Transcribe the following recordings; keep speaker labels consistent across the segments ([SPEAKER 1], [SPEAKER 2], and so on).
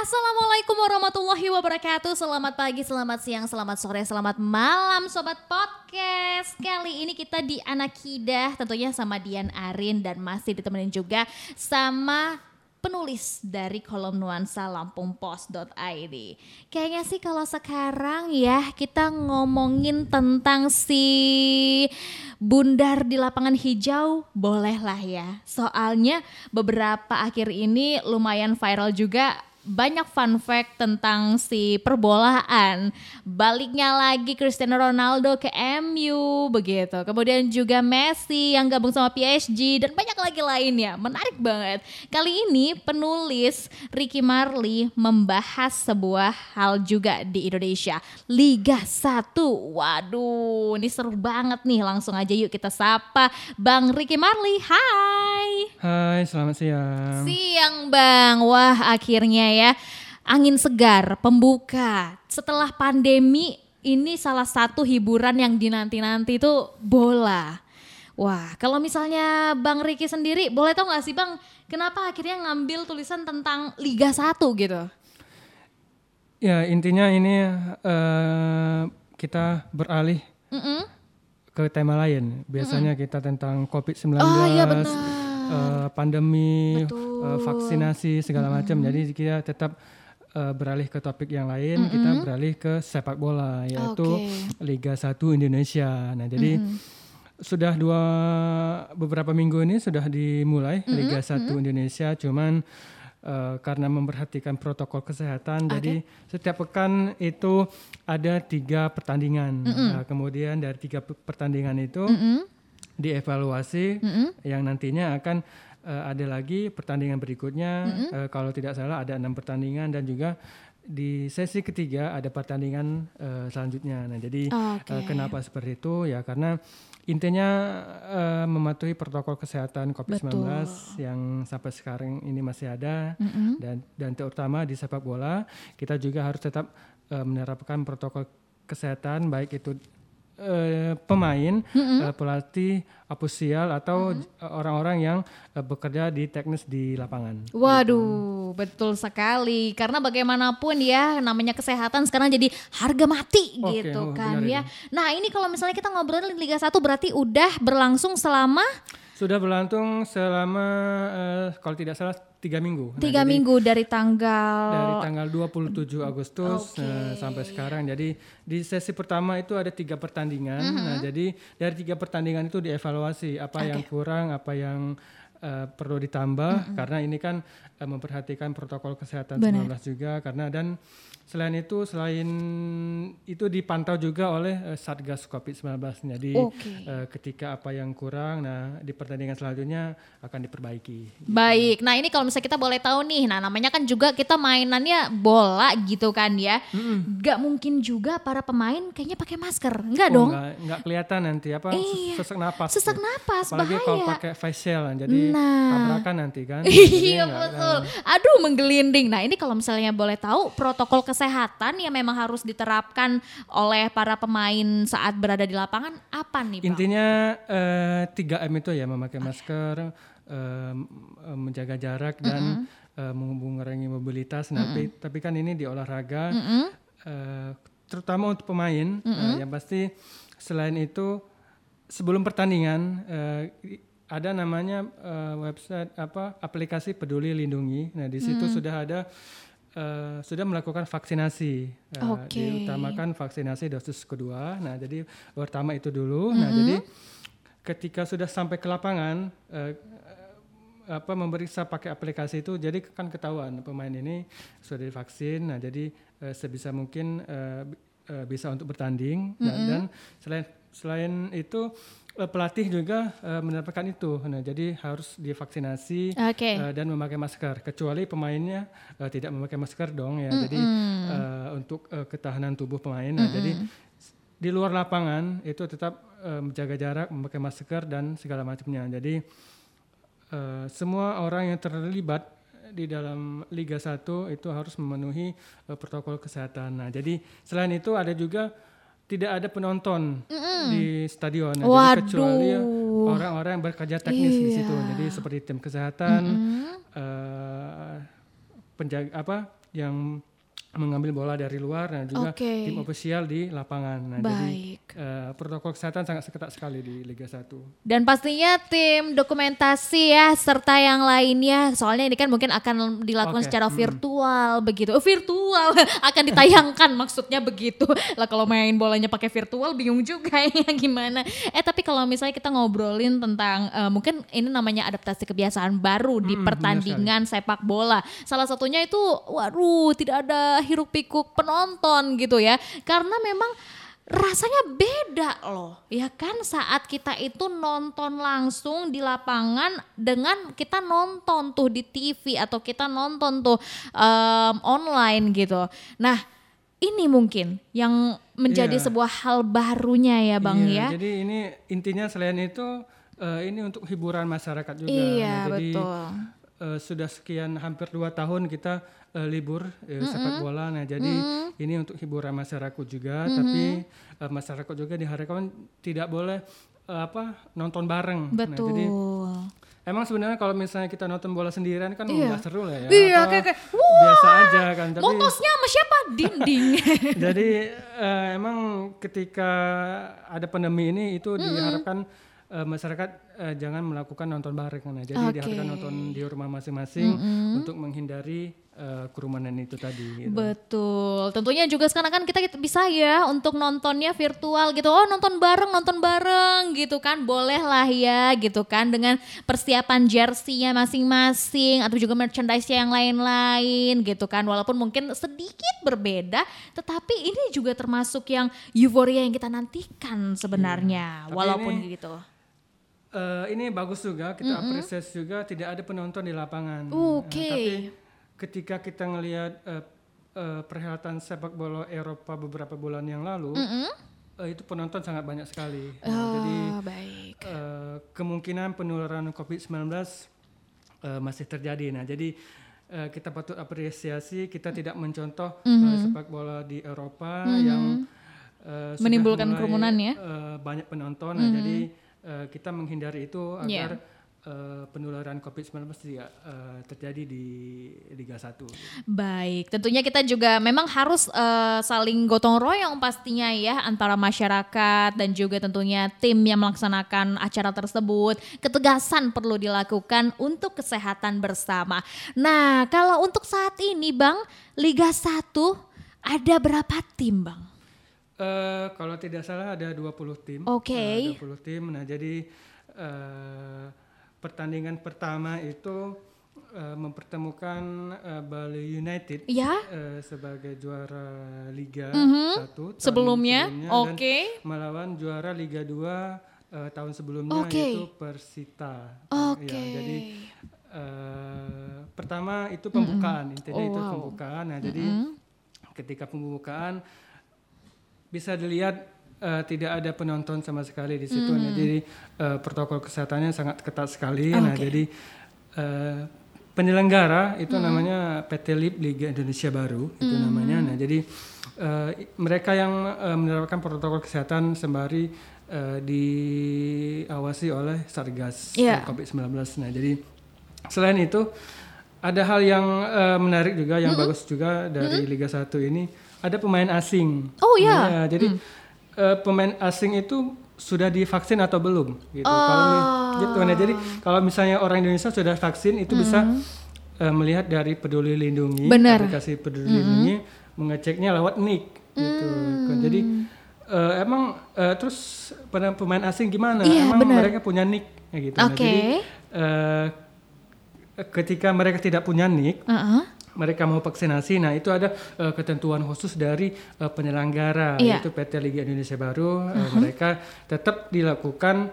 [SPEAKER 1] Assalamualaikum warahmatullahi wabarakatuh Selamat pagi, selamat siang, selamat sore, selamat malam Sobat Podcast Kali ini kita di Anakidah Tentunya sama Dian Arin Dan masih ditemenin juga sama penulis dari kolom nuansa lampungpost.id. Kayaknya sih kalau sekarang ya kita ngomongin tentang si bundar di lapangan hijau bolehlah ya. Soalnya beberapa akhir ini lumayan viral juga banyak fun fact tentang si perbolaan. Baliknya lagi Cristiano Ronaldo ke MU begitu. Kemudian juga Messi yang gabung sama PSG dan banyak lagi lainnya. Menarik banget. Kali ini penulis Ricky Marley membahas sebuah hal juga di Indonesia. Liga 1. Waduh, ini seru banget nih. Langsung aja yuk kita sapa Bang Ricky Marley. Hai.
[SPEAKER 2] Hai, selamat siang.
[SPEAKER 1] Siang Bang. Wah, akhirnya ya. Angin segar, pembuka. Setelah pandemi, ini salah satu hiburan yang dinanti-nanti itu bola. Wah, kalau misalnya Bang Riki sendiri, boleh tau gak sih Bang, kenapa akhirnya ngambil tulisan tentang Liga 1 gitu?
[SPEAKER 2] Ya, intinya ini uh, kita beralih mm -mm. ke tema lain. Biasanya mm -mm. kita tentang COVID-19, oh, iya uh, pandemi, uh, vaksinasi segala mm -hmm. macam. Jadi kita tetap uh, beralih ke topik yang lain, mm -hmm. kita beralih ke sepak bola yaitu okay. Liga 1 Indonesia. Nah, jadi mm -hmm. sudah dua beberapa minggu ini sudah dimulai mm -hmm. Liga 1 mm -hmm. Indonesia, cuman Uh, karena memperhatikan protokol kesehatan, okay. jadi setiap pekan itu ada tiga pertandingan. Mm -hmm. uh, kemudian dari tiga pertandingan itu mm -hmm dievaluasi mm -hmm. yang nantinya akan uh, ada lagi pertandingan berikutnya mm -hmm. uh, kalau tidak salah ada enam pertandingan dan juga di sesi ketiga ada pertandingan uh, selanjutnya. Nah, jadi okay. uh, kenapa seperti itu ya karena intinya uh, mematuhi protokol kesehatan COVID-19 yang sampai sekarang ini masih ada mm -hmm. dan dan terutama di sepak bola kita juga harus tetap uh, menerapkan protokol kesehatan baik itu uh, pemain, mm-hmm. uh, pelatih, apusial atau mm-hmm. orang-orang yang uh, bekerja di teknis di lapangan.
[SPEAKER 1] Waduh, gitu. betul sekali. Karena bagaimanapun ya namanya kesehatan sekarang jadi harga mati okay, gitu oh, kan ya. Ini. Nah, ini kalau misalnya kita ngobrolin Liga 1 berarti udah berlangsung selama
[SPEAKER 2] sudah berlangsung selama uh, kalau tidak salah tiga minggu.
[SPEAKER 1] Nah, tiga nah, minggu dari tanggal
[SPEAKER 2] dari tanggal 27 Agustus okay. uh, sampai sekarang. Jadi di sesi pertama itu ada tiga pertandingan. Mm -hmm. Nah jadi dari tiga pertandingan itu dievaluasi apa okay. yang kurang, apa yang uh, perlu ditambah mm -hmm. karena ini kan uh, memperhatikan protokol kesehatan Benar. 19 juga karena dan Selain itu, selain itu dipantau juga oleh uh, Satgas COVID-19. Jadi okay. uh, eh, ketika apa yang kurang, nah di pertandingan selanjutnya akan diperbaiki.
[SPEAKER 1] Baik, nah ini kalau misalnya kita boleh tahu nih, nah namanya kan juga kita mainannya bola gitu kan ya. Mm-hmm. Gak mungkin juga para pemain kayaknya pakai masker, enggak oh, dong?
[SPEAKER 2] Enggak, enggak kelihatan nanti apa iya. sesak napas.
[SPEAKER 1] Sesak gitu. napas,
[SPEAKER 2] Apalagi
[SPEAKER 1] bahaya.
[SPEAKER 2] kalau pakai face shield, jadi nah. tabrakan nanti kan.
[SPEAKER 1] iya betul. Aduh menggelinding. Nah ini kalau misalnya boleh tahu protokol kesehatan yang memang harus diterapkan oleh para pemain saat berada di lapangan apa nih Pak?
[SPEAKER 2] Intinya uh, eh, 3M itu ya memakai masker, uh, menjaga jarak dan mm -hmm. uh, mengurangi mobilitas. Mm -hmm. tapi, tapi kan ini di olahraga, mm -hmm. uh, terutama untuk pemain, mm -hmm. uh, yang pasti selain itu sebelum pertandingan uh, ada namanya uh, website apa aplikasi Peduli Lindungi. Nah, di situ hmm. sudah ada uh, sudah melakukan vaksinasi. Uh, okay. Diutamakan vaksinasi dosis kedua. Nah, jadi pertama itu dulu. Mm -hmm. Nah, jadi ketika sudah sampai ke lapangan uh, apa memeriksa pakai aplikasi itu jadi kan ketahuan pemain ini sudah divaksin. Nah, jadi uh, sebisa mungkin uh, uh, bisa untuk bertanding mm -hmm. nah, dan selain selain itu Eh, pelatih juga uh, mendapatkan itu. Nah, jadi harus divaksinasi okay. uh, eh, dan memakai masker. Kecuali pemainnya uh, tidak memakai masker dong ya. Mm -hmm. Jadi uh, untuk uh, ketahanan tubuh pemain. Nah, mm -hmm. jadi di luar lapangan itu tetap uh, menjaga jarak, memakai masker dan segala macamnya. Jadi uh, semua orang yang terlibat di dalam Liga 1 itu harus memenuhi uh, protokol kesehatan. Nah, jadi selain itu ada juga tidak ada penonton mm -mm. di stadion nah, jadi kecuali orang-orang yang bekerja teknis iya. di situ jadi seperti tim kesehatan mm -hmm. uh, penjaga apa yang mengambil bola dari luar dan juga
[SPEAKER 1] Oke.
[SPEAKER 2] tim ofisial di lapangan. Nah, jadi
[SPEAKER 1] Baik.
[SPEAKER 2] eh, protokol kesehatan sangat ketat sekali di Liga 1.
[SPEAKER 1] Dan pastinya tim dokumentasi ya serta yang lainnya soalnya ini kan mungkin akan dilakukan
[SPEAKER 2] Oke,
[SPEAKER 1] secara
[SPEAKER 2] hmm.
[SPEAKER 1] virtual begitu. Oh, virtual akan ditayangkan maksudnya begitu. Lah kalau main bolanya pakai virtual bingung juga ya gimana. Eh tapi kalau misalnya kita ngobrolin tentang eh, mungkin ini namanya adaptasi kebiasaan baru di
[SPEAKER 2] Hmm, benar
[SPEAKER 1] pertandingan sepak bola. Salah satunya itu waduh tidak ada hiruk pikuk penonton gitu ya. Karena memang rasanya beda loh ya kan saat kita itu nonton langsung di lapangan dengan kita nonton tuh di TV atau kita nonton tuh em, online gitu nah ini mungkin yang menjadi
[SPEAKER 2] Iya.
[SPEAKER 1] sebuah hal barunya ya bang
[SPEAKER 2] Iya,
[SPEAKER 1] ya
[SPEAKER 2] Jadi ini intinya selain itu eh, ini untuk hiburan masyarakat juga.
[SPEAKER 1] iya
[SPEAKER 2] Nah, jadi
[SPEAKER 1] betul
[SPEAKER 2] eh, sudah sekian hampir dua tahun kita eh, libur eh, sepak bola. Nah jadi ini untuk hiburan masyarakat juga, tapi eh, masyarakat juga diharapkan tidak boleh eh, apa nonton bareng. Nah,
[SPEAKER 1] betul
[SPEAKER 2] jadi emang sebenarnya kalau misalnya kita nonton bola sendirian kan
[SPEAKER 1] Iya.
[SPEAKER 2] nggak seru lah ya.
[SPEAKER 1] iya kayak kayak
[SPEAKER 2] biasa aja kan. Tapi
[SPEAKER 1] motosnya sama siapa dinding
[SPEAKER 2] jadi eh, emang ketika ada pandemi ini itu diharapkan eh, masyarakat eh, jangan melakukan nonton bareng nah jadi
[SPEAKER 1] Oke.
[SPEAKER 2] diharapkan nonton di rumah masing-masing untuk menghindari eh, kerumunan itu tadi gitu.
[SPEAKER 1] Betul. Tentunya juga sekarang kan kita bisa ya untuk nontonnya virtual gitu. Oh, nonton bareng, nonton bareng gitu kan. Boleh lah ya gitu kan dengan persiapan jersey-nya masing-masing atau juga merchandise yang lain-lain gitu kan. Walaupun mungkin sedikit berbeda, tetapi ini juga termasuk yang euforia yang kita nantikan sebenarnya.
[SPEAKER 2] Tapi
[SPEAKER 1] walaupun
[SPEAKER 2] ini-
[SPEAKER 1] gitu.
[SPEAKER 2] Eh, ini bagus juga kita apresiasi juga tidak ada penonton di lapangan.
[SPEAKER 1] Oke.
[SPEAKER 2] Eh, tapi ketika kita ngelihat eh, eh, perhelatan sepak bola Eropa beberapa bulan yang lalu, eh, itu penonton sangat banyak sekali. Nah, jadi
[SPEAKER 1] Oh, baik.
[SPEAKER 2] eh, kemungkinan penularan COVID-19 eh, masih terjadi. Nah, jadi eh, kita patut apresiasi kita tidak mencontoh eh, sepak bola di Eropa yang eh, sudah
[SPEAKER 1] Menimbulkan
[SPEAKER 2] mulai,
[SPEAKER 1] kerumunan ya?
[SPEAKER 2] eh, banyak penonton. Nah, jadi eh, kita menghindari itu
[SPEAKER 1] Iya.
[SPEAKER 2] agar eh, penularan COVID-19 tidak eh, terjadi di Liga 1.
[SPEAKER 1] Baik, tentunya kita juga memang harus eh, saling gotong royong pastinya ya antara masyarakat dan juga tentunya tim yang melaksanakan acara tersebut. Ketegasan perlu dilakukan untuk kesehatan bersama. Nah, kalau untuk saat ini Bang, Liga 1 ada berapa tim Bang?
[SPEAKER 2] Eh, kalau tidak salah ada 20 tim.
[SPEAKER 1] Oke.
[SPEAKER 2] Eh, 20 tim. Nah, jadi eh, pertandingan pertama itu eh, mempertemukan eh, Bali United
[SPEAKER 1] Ya,
[SPEAKER 2] eh, sebagai juara Liga
[SPEAKER 1] Mhm.
[SPEAKER 2] 1 tahun
[SPEAKER 1] sebelumnya,
[SPEAKER 2] dan
[SPEAKER 1] oke.
[SPEAKER 2] melawan juara Liga 2 eh, tahun sebelumnya
[SPEAKER 1] Oke.
[SPEAKER 2] yaitu Persita.
[SPEAKER 1] Oke.
[SPEAKER 2] Ya, jadi eh, pertama itu pembukaan, intinya
[SPEAKER 1] Oh,
[SPEAKER 2] itu
[SPEAKER 1] wow.
[SPEAKER 2] pembukaan. Nah, jadi
[SPEAKER 1] Mm-mm.
[SPEAKER 2] ketika pembukaan bisa dilihat eh, tidak ada penonton sama sekali di situ. Nah, jadi eh, protokol kesehatannya sangat ketat sekali. Nah,
[SPEAKER 1] Oke.
[SPEAKER 2] jadi eh, penyelenggara itu namanya PT LIP Liga Indonesia Baru itu namanya. Nah, jadi i- mereka yang eh, menerapkan protokol kesehatan sembari eh, diawasi oleh Satgas
[SPEAKER 1] Iya.
[SPEAKER 2] eh, COVID-19. Nah, jadi selain itu ada hal yang eh, menarik juga yang bagus juga dari Liga 1 ini ada pemain asing.
[SPEAKER 1] Oh, ya.
[SPEAKER 2] jadi eh, pemain asing itu sudah divaksin atau belum gitu. Kalau mi- gitu. Nah, jadi kalau misalnya orang Indonesia sudah vaksin itu bisa eh, melihat dari Peduli Lindungi,
[SPEAKER 1] Benar.
[SPEAKER 2] aplikasi Peduli Lindungi mengeceknya lewat nik gitu. Kan. Jadi eh, emang eh, terus pemain asing gimana?
[SPEAKER 1] Iya,
[SPEAKER 2] emang
[SPEAKER 1] benar.
[SPEAKER 2] mereka punya nik ya gitu. Nah,
[SPEAKER 1] Oke.
[SPEAKER 2] jadi eh, ketika mereka tidak punya nik,
[SPEAKER 1] Uh-uh.
[SPEAKER 2] Mereka mau vaksinasi, nah itu ada eh, ketentuan khusus dari eh, penyelenggara
[SPEAKER 1] Iya.
[SPEAKER 2] yaitu PT Liga Indonesia Baru. eh, mereka tetap dilakukan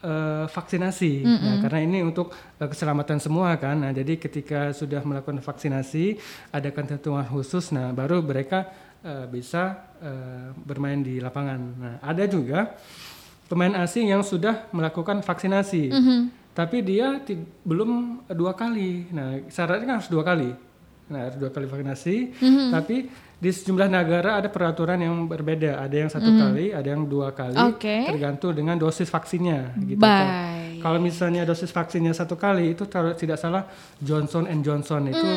[SPEAKER 2] eh, vaksinasi, Nah, karena ini untuk eh, keselamatan semua kan. Nah, jadi ketika sudah melakukan vaksinasi, ada ketentuan khusus, nah baru mereka eh, bisa eh, bermain di lapangan. Nah, ada juga pemain asing yang sudah melakukan vaksinasi tapi dia belum dua kali. Nah, syaratnya kan harus dua kali. Nah, harus dua kali vaksinasi. Tapi di sejumlah negara ada peraturan yang berbeda. Ada yang satu kali, ada yang dua kali,
[SPEAKER 1] Oke.
[SPEAKER 2] tergantung dengan dosis vaksinnya. Gitu.
[SPEAKER 1] Baik.
[SPEAKER 2] Kalau misalnya dosis vaksinnya satu kali itu kalau tidak salah Johnson and Johnson itu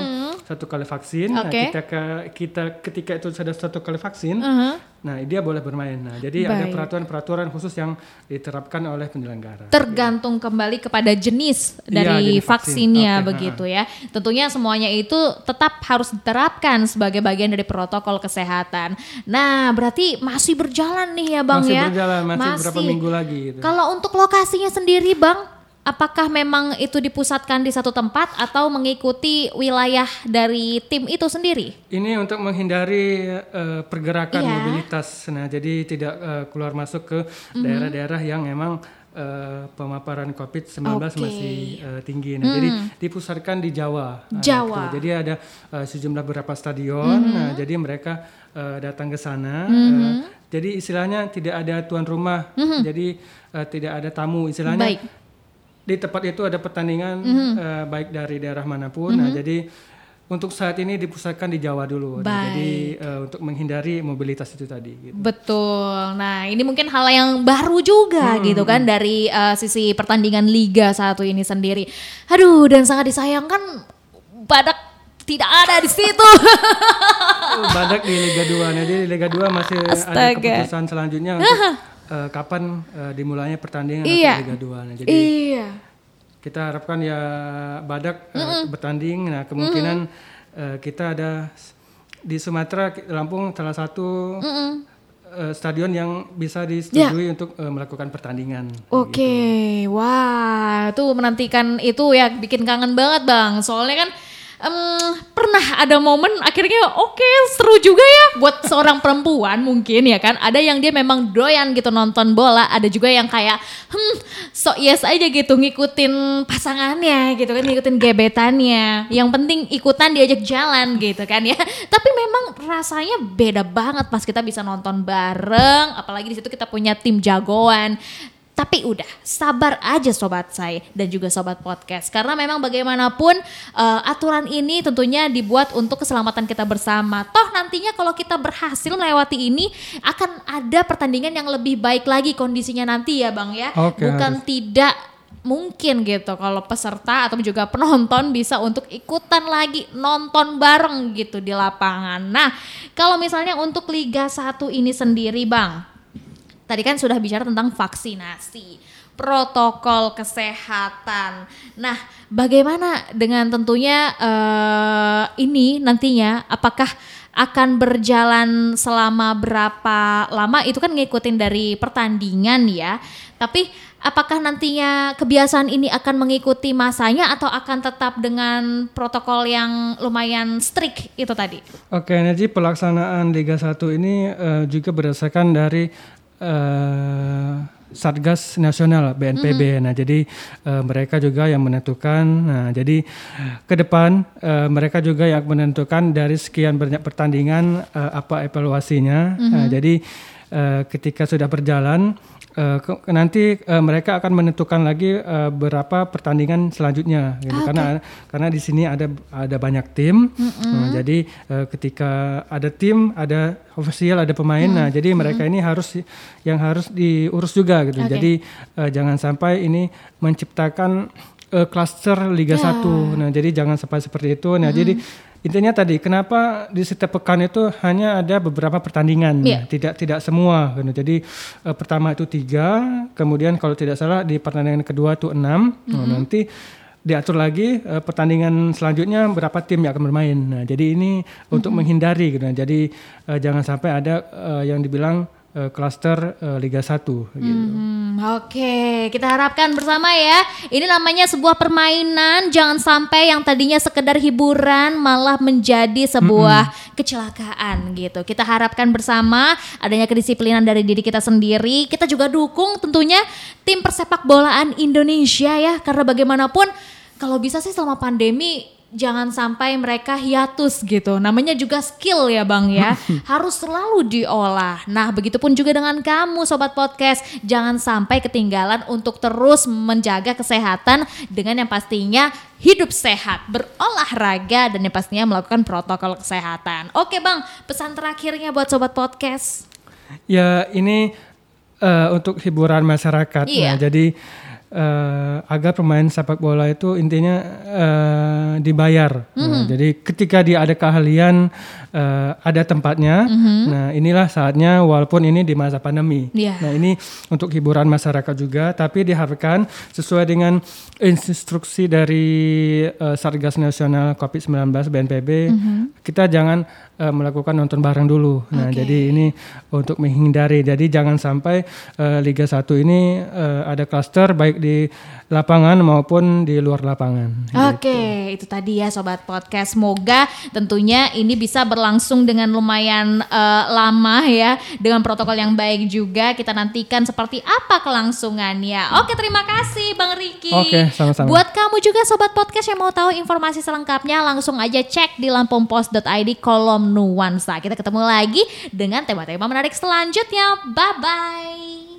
[SPEAKER 2] satu kali vaksin. Nah,
[SPEAKER 1] Oke.
[SPEAKER 2] kita ke- kita ketika itu sudah satu kali vaksin,
[SPEAKER 1] Uh-huh.
[SPEAKER 2] Nah dia boleh bermain. Nah, jadi ada
[SPEAKER 1] Baik.
[SPEAKER 2] peraturan-peraturan khusus yang diterapkan oleh penyelenggara.
[SPEAKER 1] tergantung kembali kepada jenis
[SPEAKER 2] Iya,
[SPEAKER 1] dari
[SPEAKER 2] jenis vaksin.
[SPEAKER 1] vaksinnya
[SPEAKER 2] Oke,
[SPEAKER 1] begitu ya. Tentunya semuanya itu tetap harus diterapkan sebagai bagian dari protokol kesehatan. Nah, berarti masih berjalan nih ya Bang
[SPEAKER 2] masih
[SPEAKER 1] ya.
[SPEAKER 2] berjalan masih, berapa minggu lagi gitu.
[SPEAKER 1] Kalau untuk lokasinya sendiri Bang, apakah memang itu dipusatkan di satu tempat atau mengikuti wilayah dari tim itu sendiri?
[SPEAKER 2] Ini untuk menghindari eh, pergerakan
[SPEAKER 1] Iya.
[SPEAKER 2] mobilitas. Nah, jadi tidak eh, keluar masuk ke
[SPEAKER 1] Mhm.
[SPEAKER 2] daerah-daerah yang memang eh, pemaparan COVID-19
[SPEAKER 1] Oke. Mhm.
[SPEAKER 2] masih eh, tinggi. Nah, jadi dipusatkan di Jawa. Nah,
[SPEAKER 1] Jawa.
[SPEAKER 2] gitu. Jadi ada eh, sejumlah beberapa stadion.
[SPEAKER 1] Mhm.
[SPEAKER 2] Nah, jadi mereka eh, datang ke sana. eh, jadi istilahnya tidak ada tuan rumah. Jadi eh, tidak ada tamu. Istilahnya.
[SPEAKER 1] Baik.
[SPEAKER 2] Di tempat itu ada pertandingan
[SPEAKER 1] Mhm.
[SPEAKER 2] eh, baik dari daerah mana pun. Nah, jadi untuk saat ini dipusatkan di Jawa dulu. Nah, jadi eh, untuk menghindari mobilitas itu tadi. Gitu.
[SPEAKER 1] Betul. Nah, ini mungkin hal yang baru juga gitu kan dari uh, sisi pertandingan Liga satu ini sendiri. Aduh, dan sangat disayangkan Badak tidak ada di situ.
[SPEAKER 2] Badak di Liga 2. Nah, jadi di Liga 2 masih ada
[SPEAKER 1] Astaga.
[SPEAKER 2] keputusan selanjutnya untuk eh, kapan eh, dimulainya pertandingan
[SPEAKER 1] Iya.
[SPEAKER 2] Liga 2. Nah, jadi
[SPEAKER 1] iya.
[SPEAKER 2] kita harapkan ya Badak eh, bertanding. Nah, kemungkinan eh, kita ada di Sumatera Lampung salah satu eh, stadion yang bisa disetujui untuk eh, melakukan pertandingan.
[SPEAKER 1] Oke, wah, tuh menantikan itu ya bikin kangen banget bang. Soalnya kan em, pernah ada momen akhirnya oke seru juga ya buat seorang perempuan mungkin ya kan. Ada yang dia memang doyan gitu nonton bola, ada juga yang kayak hmm so yes aja gitu ngikutin pasangannya gitu kan, ngikutin gebetannya. Yang penting ikutan diajak jalan gitu kan ya. Tapi memang rasanya beda banget pas kita bisa nonton bareng, apalagi di situ kita punya tim jagoan. Tapi udah, sabar aja sobat saya dan juga sobat podcast. Karena memang bagaimanapun eh, aturan ini tentunya dibuat untuk keselamatan kita bersama. Toh nantinya kalau kita berhasil melewati ini akan ada pertandingan yang lebih baik lagi kondisinya nanti ya Bang ya.
[SPEAKER 2] Oke,
[SPEAKER 1] Bukan tidak mungkin gitu kalau peserta atau juga penonton bisa untuk ikutan lagi nonton bareng gitu di lapangan. Nah, kalau misalnya untuk Liga 1 ini sendiri Bang, tadi kan sudah bicara tentang vaksinasi, protokol kesehatan. Nah, bagaimana dengan tentunya eh, ini nantinya apakah akan berjalan selama berapa lama itu kan ngikutin dari pertandingan ya. Tapi apakah nantinya kebiasaan ini akan mengikuti masanya atau akan tetap dengan protokol yang lumayan strict itu tadi?
[SPEAKER 2] Oke, jadi pelaksanaan Liga 1 ini eh, juga berdasarkan dari eh, Satgas Nasional BNPB. Nah, jadi eh, mereka juga yang menentukan. Nah, jadi ke depan eh, mereka juga yang menentukan dari sekian banyak pertandingan eh, apa evaluasinya. Nah, jadi eh, ketika sudah berjalan ke- nanti eh, mereka akan menentukan lagi eh, berapa pertandingan selanjutnya gitu. karena karena di sini ada ada banyak tim. Nah, jadi eh, ketika ada tim ada ofisial ada pemain nah jadi mereka ini harus yang harus diurus juga gitu.
[SPEAKER 1] Oke.
[SPEAKER 2] jadi eh, jangan sampai ini menciptakan eh, klaster Liga 1 nah jadi jangan sampai seperti itu. Nah jadi intinya tadi kenapa di setiap pekan itu hanya ada beberapa pertandingan. Nah, tidak tidak semua. Gitu. jadi eh, pertama itu tiga kemudian kalau tidak salah di pertandingan kedua itu enam. Nah, nanti diatur lagi eh, pertandingan selanjutnya berapa tim yang akan bermain. Nah jadi ini untuk menghindari. Gitu Nah, jadi eh, jangan sampai ada eh, yang dibilang klaster eh, Liga 1 gitu
[SPEAKER 1] Hmm, Oke, kita harapkan bersama ya. Ini namanya sebuah permainan, jangan sampai yang tadinya sekedar hiburan malah menjadi sebuah kecelakaan gitu. Kita harapkan bersama adanya kedisiplinan dari diri kita sendiri. Kita juga dukung tentunya tim persepak bolaan Indonesia ya, karena bagaimanapun kalau bisa sih selama pandemi jangan sampai mereka hiatus gitu. Namanya juga skill ya Bang ya. Harus selalu diolah. Nah, begitupun juga dengan kamu sobat podcast, jangan sampai ketinggalan untuk terus menjaga kesehatan dengan yang pastinya hidup sehat, berolahraga dan yang pastinya melakukan protokol kesehatan. Oke Bang, pesan terakhirnya buat sobat podcast.
[SPEAKER 2] Ya ini eh, untuk hiburan masyarakat.
[SPEAKER 1] Iya.
[SPEAKER 2] Nah, jadi uh, agar pemain sepak bola itu intinya uh, dibayar. Mm -hmm. nah, jadi ketika dia ada keahlian, uh, ada tempatnya. Mm -hmm. Nah inilah saatnya walaupun ini di masa pandemi. Yeah. Nah ini untuk hiburan masyarakat juga, tapi diharapkan sesuai dengan instruksi dari uh, Satgas Nasional COVID-19 BNPB, mm -hmm. kita jangan uh, melakukan nonton bareng dulu. Nah, okay. jadi ini untuk menghindari. Jadi jangan sampai uh, Liga 1 ini uh, ada klaster baik di lapangan maupun di luar lapangan.
[SPEAKER 1] Oke, okay, gitu. itu tadi ya sobat podcast. Semoga tentunya ini bisa berlangsung dengan lumayan uh, lama ya, dengan protokol yang baik juga. Kita nantikan seperti apa kelangsungannya. Oke, terima kasih Bang Riki.
[SPEAKER 2] Oke, sama-sama.
[SPEAKER 1] Buat kamu juga sobat podcast yang mau tahu informasi selengkapnya, langsung aja cek di lampumpos.id kolom nuansa. Kita ketemu lagi dengan tema-tema menarik selanjutnya. Bye bye.